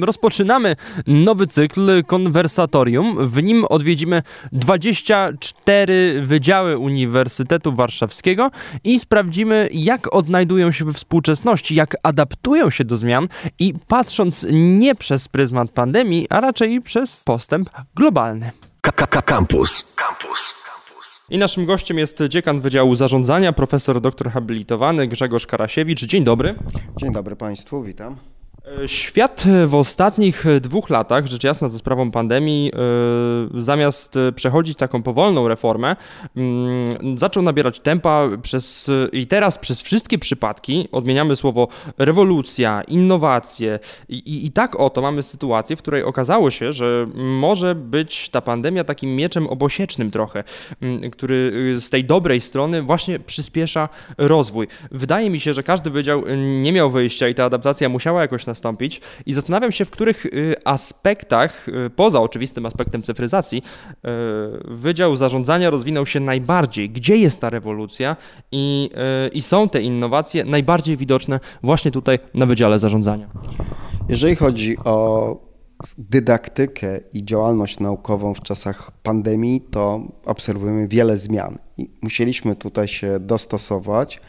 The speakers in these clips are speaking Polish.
Rozpoczynamy nowy cykl Konwersatorium. W nim odwiedzimy 24 wydziały Uniwersytetu Warszawskiego i sprawdzimy, jak odnajdują się we współczesności, jak adaptują się do zmian i patrząc nie przez pryzmat pandemii, a raczej przez postęp globalny. Campus. Campus. I naszym gościem jest dziekan Wydziału Zarządzania, profesor doktor habilitowany Grzegorz Karasiewicz. Dzień dobry. Dzień dobry Państwu, witam. Świat w ostatnich dwóch latach, rzecz jasna ze sprawą pandemii, zamiast przechodzić taką powolną reformę, yy, zaczął nabierać tempa przez, i teraz przez wszystkie przypadki odmieniamy słowo rewolucja, innowacje i, i tak oto mamy sytuację, w której okazało się, że może być ta pandemia takim mieczem obosiecznym trochę, yy, który z tej dobrej strony właśnie przyspiesza rozwój. Wydaje mi się, że każdy wydział nie miał wyjścia i ta adaptacja musiała jakoś nastąpić i zastanawiam się, w których y, aspektach, y, poza oczywistym aspektem cyfryzacji, y, Wydział Zarządzania rozwinął się najbardziej. Gdzie jest ta rewolucja i, i są te innowacje najbardziej widoczne właśnie tutaj na Wydziale Zarządzania? Jeżeli chodzi o dydaktykę i działalność naukową w czasach pandemii, to obserwujemy wiele zmian i musieliśmy tutaj się dostosować.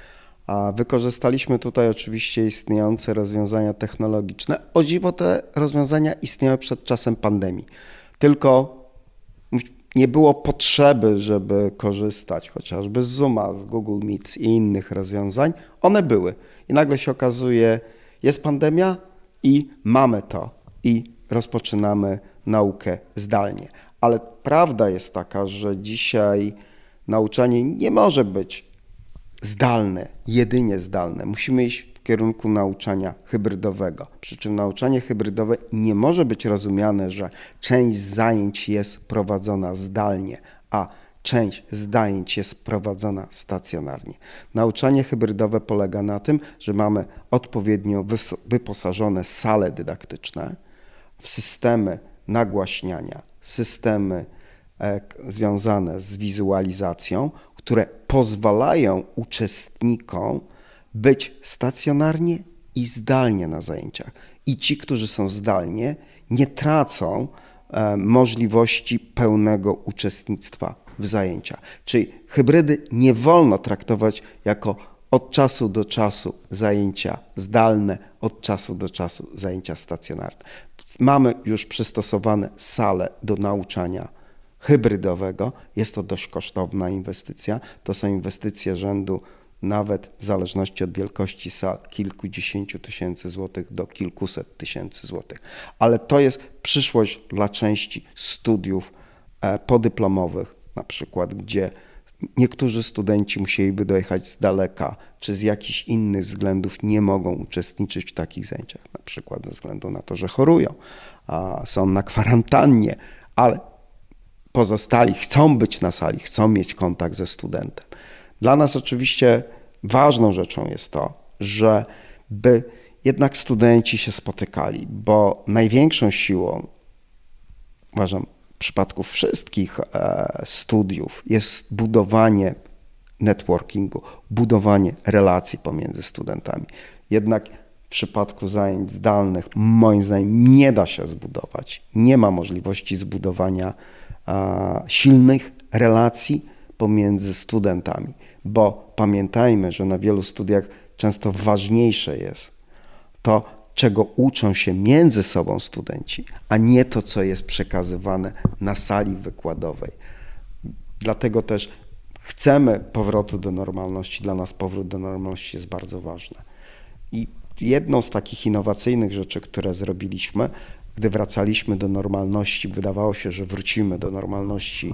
A wykorzystaliśmy tutaj oczywiście istniejące rozwiązania technologiczne. O dziwo te rozwiązania istniały przed czasem pandemii. Tylko nie było potrzeby, żeby korzystać chociażby z Zooma, z Google Meet i innych rozwiązań. One były. I nagle się okazuje, jest pandemia i mamy to. I rozpoczynamy naukę zdalnie. Ale prawda jest taka, że dzisiaj nauczanie nie może być zdalne, jedynie zdalne. Musimy iść w kierunku nauczania hybrydowego. Przy czym nauczanie hybrydowe nie może być rozumiane, że część zajęć jest prowadzona zdalnie, a część zajęć jest prowadzona stacjonarnie. Nauczanie hybrydowe polega na tym, że mamy odpowiednio wyposażone sale dydaktyczne w systemy nagłaśniania, systemy e, związane z wizualizacją, które pozwalają uczestnikom być stacjonarnie i zdalnie na zajęciach. I ci, którzy są zdalnie, nie tracą e, możliwości pełnego uczestnictwa w zajęciach. Czyli hybrydy nie wolno traktować jako od czasu do czasu zajęcia zdalne, od czasu do czasu zajęcia stacjonarne. Mamy już przystosowane sale do nauczania hybrydowego. Jest to dość kosztowna inwestycja. To są inwestycje rzędu nawet w zależności od wielkości sal kilkudziesięciu tysięcy złotych do kilkuset tysięcy złotych. Ale to jest przyszłość dla części studiów e, podyplomowych, na przykład, gdzie niektórzy studenci musieliby dojechać z daleka, czy z jakichś innych względów nie mogą uczestniczyć w takich zajęciach, na przykład ze względu na to, że chorują, są na kwarantannie, ale pozostali chcą być na sali, chcą mieć kontakt ze studentem. Dla nas oczywiście ważną rzeczą jest to, że by jednak studenci się spotykali, bo największą siłą, uważam, w przypadku wszystkich e, studiów jest budowanie networkingu, budowanie relacji pomiędzy studentami. Jednak w przypadku zajęć zdalnych, moim zdaniem, nie da się zbudować. Nie ma możliwości zbudowania silnych relacji pomiędzy studentami, bo pamiętajmy, że na wielu studiach często ważniejsze jest to, czego uczą się między sobą studenci, a nie to, co jest przekazywane na sali wykładowej. Dlatego też chcemy powrotu do normalności. Dla nas powrót do normalności jest bardzo ważny. I jedną z takich innowacyjnych rzeczy, które zrobiliśmy, gdy wracaliśmy do normalności, wydawało się, że wrócimy do normalności.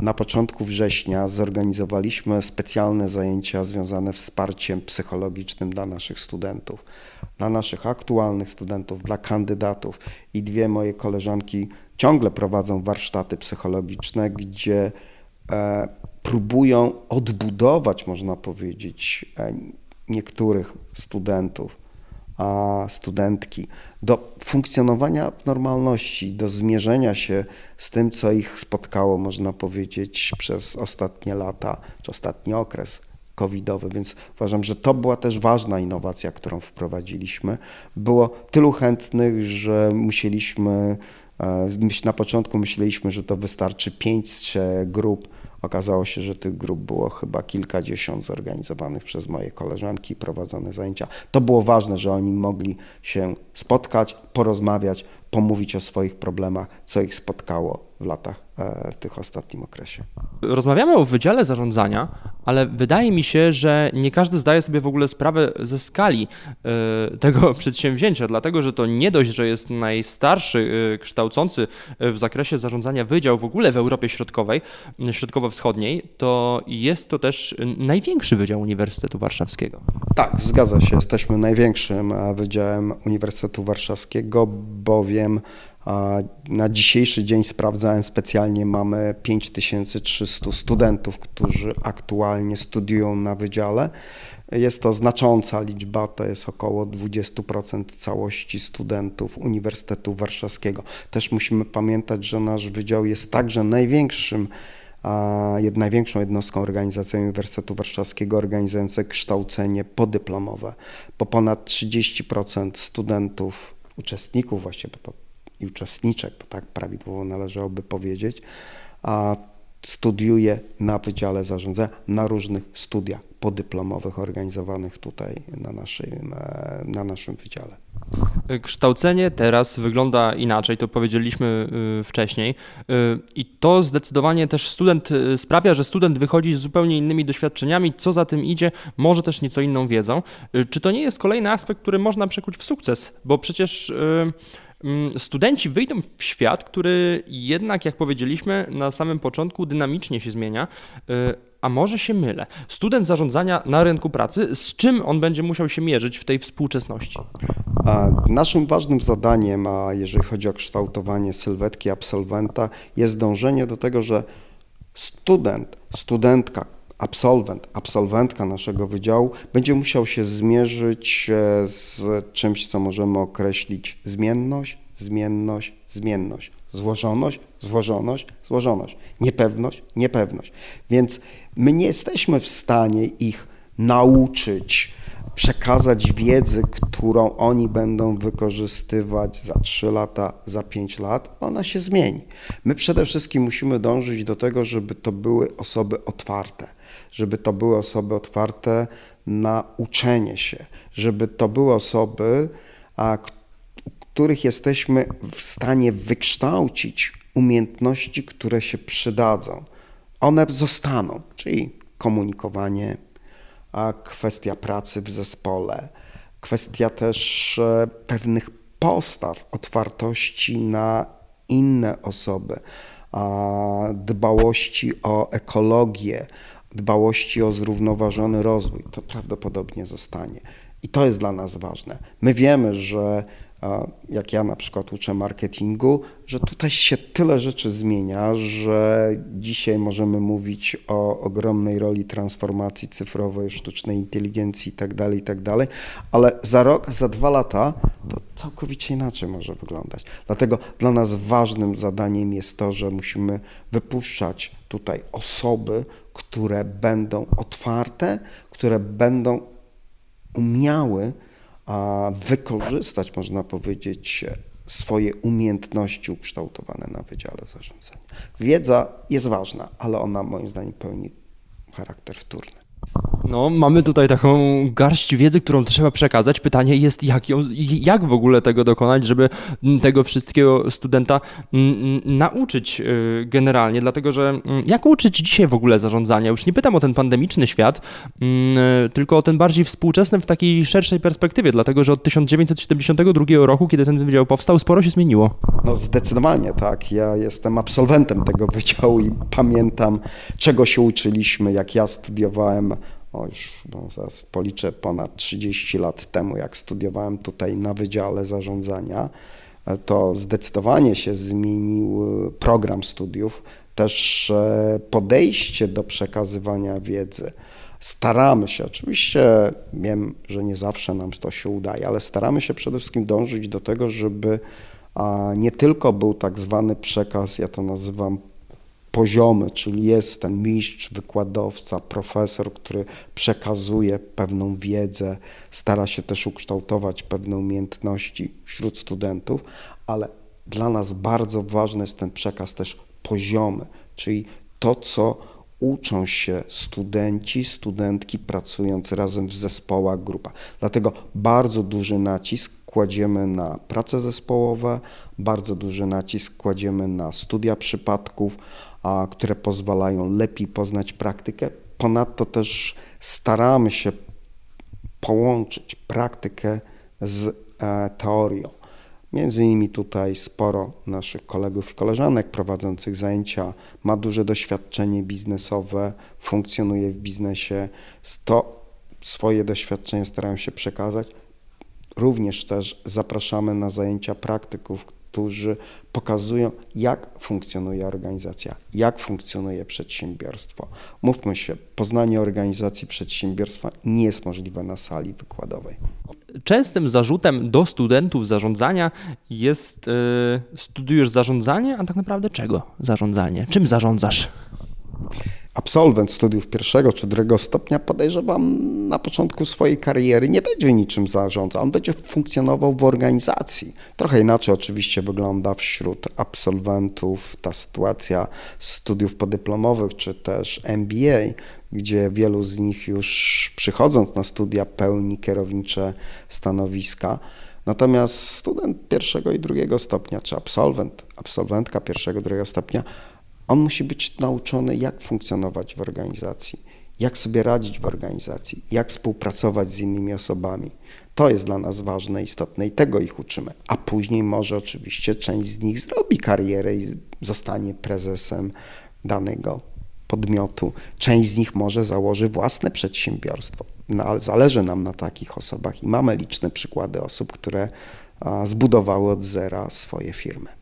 Na początku września zorganizowaliśmy specjalne zajęcia związane z wsparciem psychologicznym dla naszych studentów, dla naszych aktualnych studentów, dla kandydatów. I dwie moje koleżanki ciągle prowadzą warsztaty psychologiczne, gdzie e, próbują odbudować, można powiedzieć, e, niektórych studentów a studentki do funkcjonowania w normalności, do zmierzenia się z tym, co ich spotkało, można powiedzieć, przez ostatnie lata, czy ostatni okres covidowy, więc uważam, że to była też ważna innowacja, którą wprowadziliśmy. Było tylu chętnych, że musieliśmy, e, na początku myśleliśmy, że to wystarczy pięć grup, Okazało się, że tych grup było chyba kilkadziesiąt zorganizowanych przez moje koleżanki, prowadzone zajęcia. To było ważne, że oni mogli się spotkać, porozmawiać, pomówić o swoich problemach, co ich spotkało w latach e, tych ostatnim okresie. Rozmawiamy o Wydziale Zarządzania, ale wydaje mi się, że nie każdy zdaje sobie w ogóle sprawę ze skali e, tego przedsięwzięcia, dlatego że to nie dość, że jest najstarszy e, kształcący w zakresie zarządzania wydział w ogóle w Europie Środkowej, Środkowo-Wschodniej, to jest to też największy wydział Uniwersytetu Warszawskiego. Tak, zgadza się. Jesteśmy największym wydziałem Uniwersytetu Warszawskiego, bowiem na dzisiejszy dzień sprawdzałem specjalnie, mamy 5300 studentów, którzy aktualnie studiują na wydziale. Jest to znacząca liczba, to jest około 20% całości studentów Uniwersytetu Warszawskiego. Też musimy pamiętać, że nasz wydział jest także największym największą jednostką organizacyjną Uniwersytetu Warszawskiego organizującą kształcenie podyplomowe, bo ponad 30% studentów, uczestników właśnie, bo to i uczestniczek, bo tak prawidłowo należałoby powiedzieć, a studiuje na Wydziale Zarządzania, na różnych studiach podyplomowych organizowanych tutaj na naszym, na naszym wydziale. Kształcenie teraz wygląda inaczej, to powiedzieliśmy y, wcześniej. Y, I to zdecydowanie też student y, sprawia, że student wychodzi z zupełnie innymi doświadczeniami, co za tym idzie, może też nieco inną wiedzą. Czy to nie jest kolejny aspekt, który można przekuć w sukces? Bo przecież Mm, studenci wyjdą w świat, który jednak, jak powiedzieliśmy na samym początku, dynamicznie się zmienia. Y, a może się mylę? Student zarządzania na rynku pracy, z czym on będzie musiał się mierzyć w tej współczesności? Naszym ważnym zadaniem, a jeżeli chodzi o kształtowanie sylwetki absolwenta, jest dążenie do tego, że student, studentka, absolwent, absolwentka naszego wydziału będzie musiał się zmierzyć e, z czymś, co możemy określić zmienność, zmienność, zmienność, złożoność, złożoność, złożoność, niepewność, niepewność. Więc my nie jesteśmy w stanie ich nauczyć, przekazać wiedzy, którą oni będą wykorzystywać za 3 lata, za 5 lat, ona się zmieni. My przede wszystkim musimy dążyć do tego, żeby to były osoby otwarte żeby to były osoby otwarte na uczenie się, żeby to były osoby, a, których jesteśmy w stanie wykształcić umiejętności, które się przydadzą. One zostaną, czyli komunikowanie, a kwestia pracy w zespole, kwestia też e, pewnych postaw, otwartości na inne osoby, dbałości o ekologię, dbałości o zrównoważony rozwój. To prawdopodobnie zostanie. I to jest dla nas ważne. My wiemy, że jak ja na przykład uczę marketingu, że tutaj się tyle rzeczy zmienia, że dzisiaj możemy mówić o ogromnej roli transformacji cyfrowej, sztucznej inteligencji itd., tak itd., tak ale za rok, za dwa lata to całkowicie inaczej może wyglądać. Dlatego dla nas ważnym zadaniem jest to, że musimy wypuszczać tutaj osoby, które będą otwarte, które będą umiały wykorzystać, można powiedzieć, swoje umiejętności ukształtowane na Wydziale Zarządzania. Wiedza jest ważna, ale ona moim zdaniem pełni charakter wtórny. No, mamy tutaj taką garść wiedzy, którą trzeba przekazać. Pytanie jest, jak, ją, jak w ogóle tego dokonać, żeby tego wszystkiego studenta nauczyć y, generalnie, dlatego że jak uczyć dzisiaj w ogóle zarządzania? Już nie pytam o ten pandemiczny świat, y, tylko o ten bardziej współczesny w takiej szerszej perspektywie, dlatego że od 1972 roku, kiedy ten wydział powstał, sporo się zmieniło. No zdecydowanie tak. Ja jestem absolwentem tego wydziału i pamiętam, czego się uczyliśmy, jak ja studiowałem o już zaraz policzę ponad 30 lat temu, jak studiowałem tutaj na Wydziale Zarządzania, e, to zdecydowanie się zmienił program studiów, też e, podejście do przekazywania wiedzy. Staramy się, oczywiście wiem, że nie zawsze nam to się udaje, ale staramy się przede wszystkim dążyć do tego, żeby nie tylko był tak zwany przekaz, ja to nazywam poziomy, czyli jest ten mistrz, wykładowca, profesor, który przekazuje pewną wiedzę, stara się też ukształtować pewne umiejętności wśród studentów, ale dla nas bardzo ważny jest ten przekaz też poziomy, czyli to, co uczą się studenci, studentki pracując razem w zespołach, grupach. Dlatego bardzo duży nacisk kładziemy na prace zespołowe, bardzo duży nacisk kładziemy na studia przypadków, a, które pozwalają lepiej poznać praktykę. Ponadto też staramy się połączyć praktykę z e, teorią. Między innymi tutaj sporo naszych kolegów i koleżanek prowadzących zajęcia ma duże doświadczenie biznesowe, funkcjonuje w biznesie, to swoje doświadczenie starają się przekazać. Również też zapraszamy na zajęcia praktyków, którzy pokazują, jak funkcjonuje organizacja, jak funkcjonuje przedsiębiorstwo. Mówmy się, poznanie organizacji przedsiębiorstwa nie jest możliwe na sali wykładowej. Częstym zarzutem do studentów zarządzania jest, yy, studiujesz zarządzanie, a tak naprawdę czego zarządzanie? Czym zarządzasz? Absolwent studiów pierwszego czy drugiego stopnia, podejrzewam, na początku swojej kariery nie będzie niczym zarządzał. On będzie funkcjonował w organizacji. Trochę inaczej oczywiście wygląda wśród absolwentów ta sytuacja studiów podyplomowych czy też MBA, gdzie wielu z nich już przychodząc na studia pełni kierownicze stanowiska. Natomiast student pierwszego i drugiego stopnia, czy absolwent, absolwentka pierwszego, drugiego stopnia on musi być nauczony, jak funkcjonować w organizacji, jak sobie radzić w organizacji, jak współpracować z innymi osobami. To jest dla nas ważne, istotne i tego ich uczymy. A później może oczywiście część z nich zrobi karierę i zostanie prezesem danego podmiotu. Część z nich może założy własne przedsiębiorstwo. No, ale zależy nam na takich osobach i mamy liczne przykłady osób, które zbudowały od zera swoje firmy.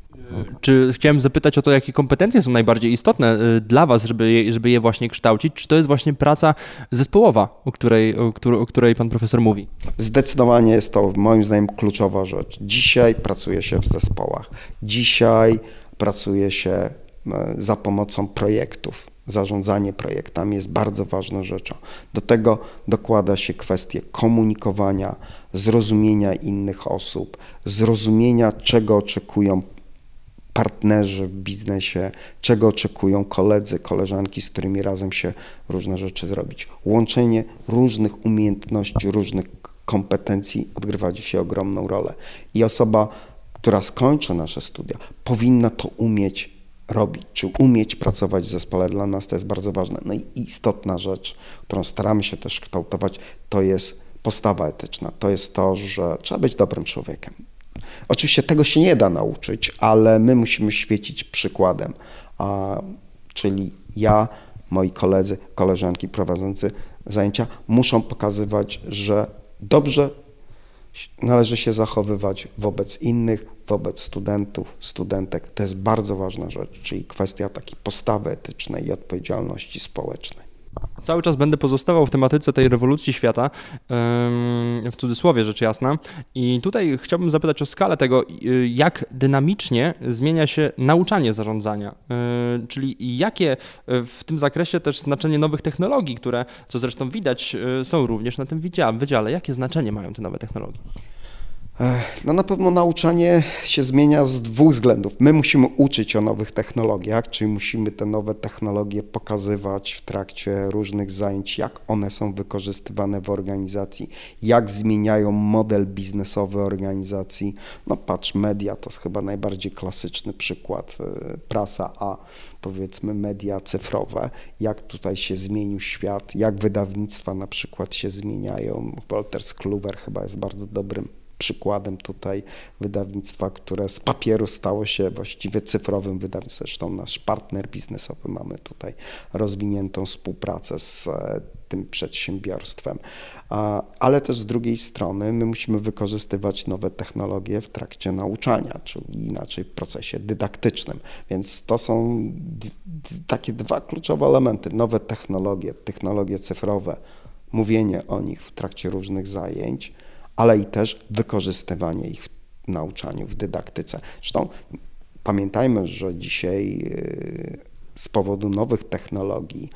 Czy chciałem zapytać o to, jakie kompetencje są najbardziej istotne y, dla Was, żeby je, żeby je właśnie kształcić? Czy to jest właśnie praca zespołowa, o której, o, o której Pan Profesor mówi? Zdecydowanie jest to moim zdaniem kluczowa rzecz. Dzisiaj pracuje się w zespołach. Dzisiaj pracuje się e, za pomocą projektów. Zarządzanie projektami jest bardzo ważną rzeczą. Do tego dokłada się kwestie komunikowania, zrozumienia innych osób, zrozumienia, czego oczekują partnerzy w biznesie, czego oczekują koledzy, koleżanki, z którymi razem się różne rzeczy zrobić. Łączenie różnych umiejętności, różnych kompetencji odgrywa dzisiaj ogromną rolę. I osoba, która skończy nasze studia, powinna to umieć robić, czy umieć pracować w zespole. Dla nas to jest bardzo ważne. No i istotna rzecz, którą staramy się też kształtować, to jest postawa etyczna. To jest to, że trzeba być dobrym człowiekiem. Oczywiście tego się nie da nauczyć, ale my musimy świecić przykładem. A, czyli ja, moi koledzy, koleżanki prowadzący zajęcia muszą pokazywać, że dobrze należy się zachowywać wobec innych, wobec studentów, studentek. To jest bardzo ważna rzecz, czyli kwestia takiej postawy etycznej i odpowiedzialności społecznej. Cały czas będę pozostawał w tematyce tej rewolucji świata, w cudzysłowie rzecz jasna. I tutaj chciałbym zapytać o skalę tego, y, jak dynamicznie zmienia się nauczanie zarządzania. Y, czyli jakie y, w tym zakresie też znaczenie nowych technologii, które, co zresztą widać, są również na tym wydziale. Jakie znaczenie mają te nowe technologie? No na pewno nauczanie się zmienia z dwóch względów. My musimy uczyć o nowych technologiach, czyli musimy te nowe technologie pokazywać w trakcie różnych zajęć, jak one są wykorzystywane w organizacji, jak zmieniają model biznesowy organizacji. No patrz, media to jest chyba najbardziej klasyczny przykład, e, prasa, a powiedzmy media cyfrowe, jak tutaj się zmienił świat, jak wydawnictwa na przykład się zmieniają. Wolters Kluwer chyba jest bardzo dobrym przykładem tutaj wydawnictwa, które z papieru stało się właściwie cyfrowym wydawnictwem. Zresztą nasz partner biznesowy mamy tutaj rozwiniętą współpracę z e, tym przedsiębiorstwem. Ale też z drugiej strony my musimy wykorzystywać nowe technologie w trakcie nauczania, czyli inaczej w procesie dydaktycznym. Więc to są takie dwa kluczowe elementy. Nowe technologie, technologie cyfrowe, mówienie o nich w trakcie różnych zajęć, ale i też wykorzystywanie ich w nauczaniu, w dydaktyce. Zresztą pamiętajmy, że dzisiaj y, z powodu nowych technologii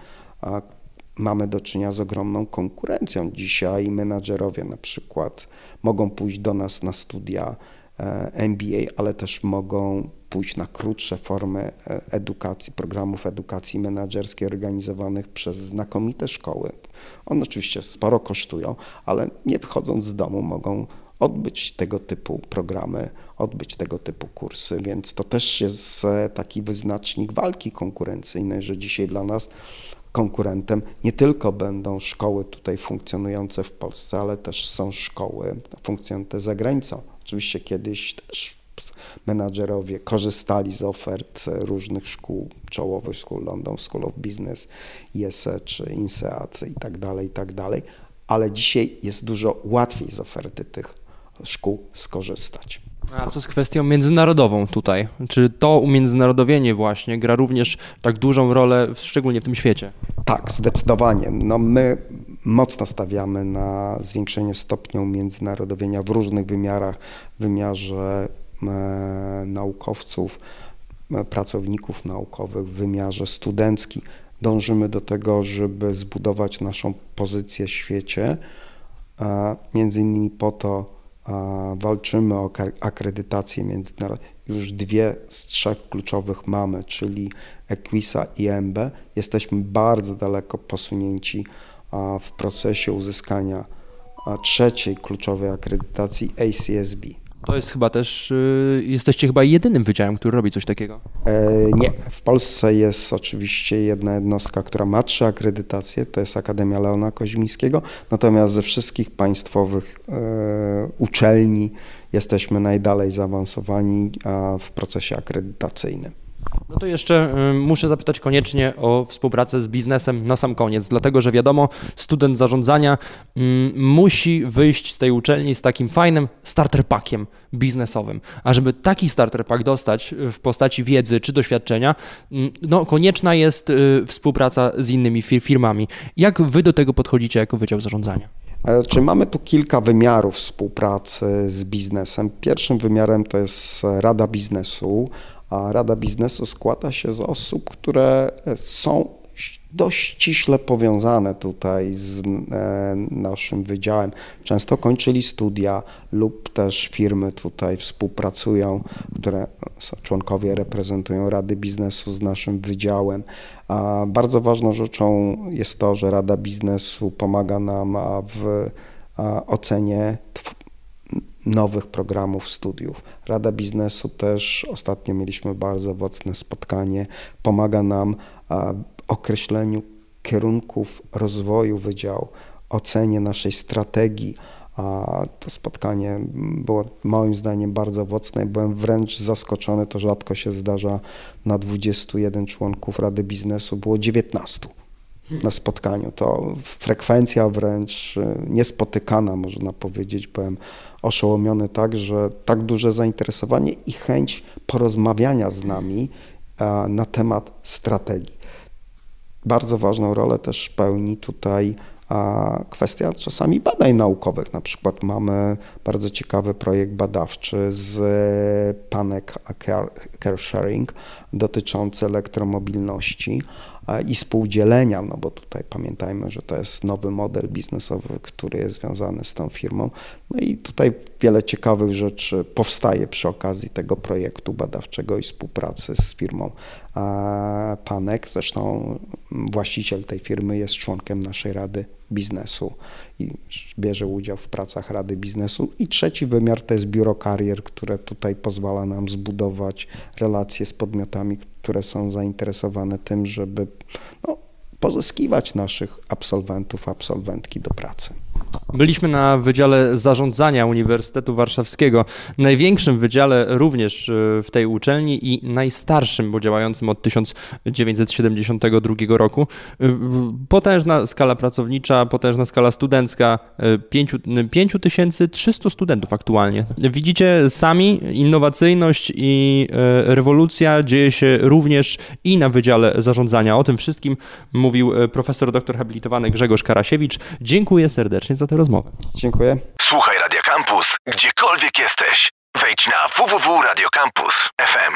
mamy do czynienia z ogromną konkurencją. Dzisiaj menadżerowie na przykład mogą pójść do nas na studia MBA, ale też mogą pójść na krótsze formy e, edukacji, programów edukacji menedżerskiej organizowanych przez znakomite szkoły. One oczywiście sporo kosztują, ale nie wychodząc z domu mogą odbyć tego typu programy, odbyć tego typu kursy, więc to też jest e, taki wyznacznik walki konkurencyjnej, że dzisiaj dla nas konkurentem nie tylko będą szkoły tutaj funkcjonujące w Polsce, ale też są szkoły funkcjonujące za granicą. Oczywiście kiedyś też menadżerowie korzystali z ofert różnych szkół, czołowych szkół, London School of Business, ISE czy INSEAD i tak dalej, i tak dalej, ale dzisiaj jest dużo łatwiej z oferty tych szkół skorzystać. A co z kwestią międzynarodową tutaj? Czy to umiędzynarodowienie właśnie gra również tak dużą rolę, szczególnie w tym świecie? Tak, zdecydowanie. No my mocno stawiamy na zwiększenie stopnia umiędzynarodowienia w różnych wymiarach, w wymiarze e, naukowców, e, pracowników naukowych, w wymiarze studenckim. Dążymy do tego, żeby zbudować naszą pozycję w świecie, e, między innymi po to, walczymy o akredytację międzynarodową. Już dwie z trzech kluczowych mamy, czyli Equisa i EMB. Jesteśmy bardzo daleko posunięci w procesie uzyskania trzeciej kluczowej akredytacji ACSB. To jest chyba też, y, jesteście chyba jedynym wydziałem, który robi coś takiego. E, nie, w Polsce jest oczywiście jedna jednostka, która ma trzy akredytacje, to jest Akademia Leona Koźmińskiego, natomiast ze wszystkich państwowych e, uczelni jesteśmy najdalej zaawansowani w procesie akredytacyjnym. No to jeszcze y, muszę zapytać koniecznie o współpracę z biznesem na sam koniec, dlatego że wiadomo, student zarządzania mm, musi wyjść z tej uczelni z takim fajnym starter packiem biznesowym. A żeby taki starter pack dostać w postaci wiedzy czy doświadczenia, mm, no konieczna jest y, współpraca z innymi firmami. Jak wy do tego podchodzicie jako Wydział Zarządzania? E, czy mamy tu kilka wymiarów współpracy z biznesem? Pierwszym wymiarem to jest Rada Biznesu, a Rada Biznesu składa się z osób, które są dość ściśle powiązane tutaj z e, naszym wydziałem. Często kończyli studia lub też firmy tutaj współpracują, które członkowie reprezentują Rady Biznesu z naszym wydziałem. A bardzo ważną rzeczą jest to, że Rada Biznesu pomaga nam w ocenie nowych programów studiów. Rada Biznesu też ostatnio mieliśmy bardzo owocne spotkanie. Pomaga nam określeniu kierunków rozwoju wydziału, ocenie naszej strategii. A to spotkanie było moim zdaniem bardzo owocne. Byłem wręcz zaskoczony, to rzadko się zdarza na 21 członków Rady Biznesu, było 19 na spotkaniu. To frekwencja wręcz y, niespotykana, można powiedzieć. Byłem oszołomiony tak, że tak duże zainteresowanie i chęć porozmawiania z nami na temat strategii. Bardzo ważną rolę też pełni tutaj kwestia czasami badań naukowych. Na przykład mamy bardzo ciekawy projekt badawczy z Panek Care Sharing dotyczący elektromobilności i spółdzielenia, no bo tutaj pamiętajmy, że to jest nowy model biznesowy, który jest związany z tą firmą. No i tutaj wiele ciekawych rzeczy powstaje przy okazji tego projektu badawczego i współpracy z firmą Panek. Zresztą właściciel tej firmy jest członkiem naszej Rady Biznesu i bierze udział w pracach Rady Biznesu. I trzeci wymiar to jest biuro karier, które tutaj pozwala nam zbudować relacje z podmiotami, które są zainteresowane tym, żeby no, pozyskiwać naszych absolwentów, absolwentki do pracy. Byliśmy na Wydziale Zarządzania Uniwersytetu Warszawskiego, największym wydziale również e, w tej uczelni i najstarszym, bo działającym od 1972 roku. E, potężna skala pracownicza, potężna skala studencka, 5300 studentów aktualnie. Widzicie sami, innowacyjność i e, rewolucja dzieje się również i na Wydziale Zarządzania. O tym wszystkim mówił profesor doktor habilitowany Grzegorz Karasiewicz. Dziękuję serdecznie za tę rozmowę. Dziękuję. Słuchaj Radio Campus, gdziekolwiek jesteś. Wejdź na www.radiocampus.fm.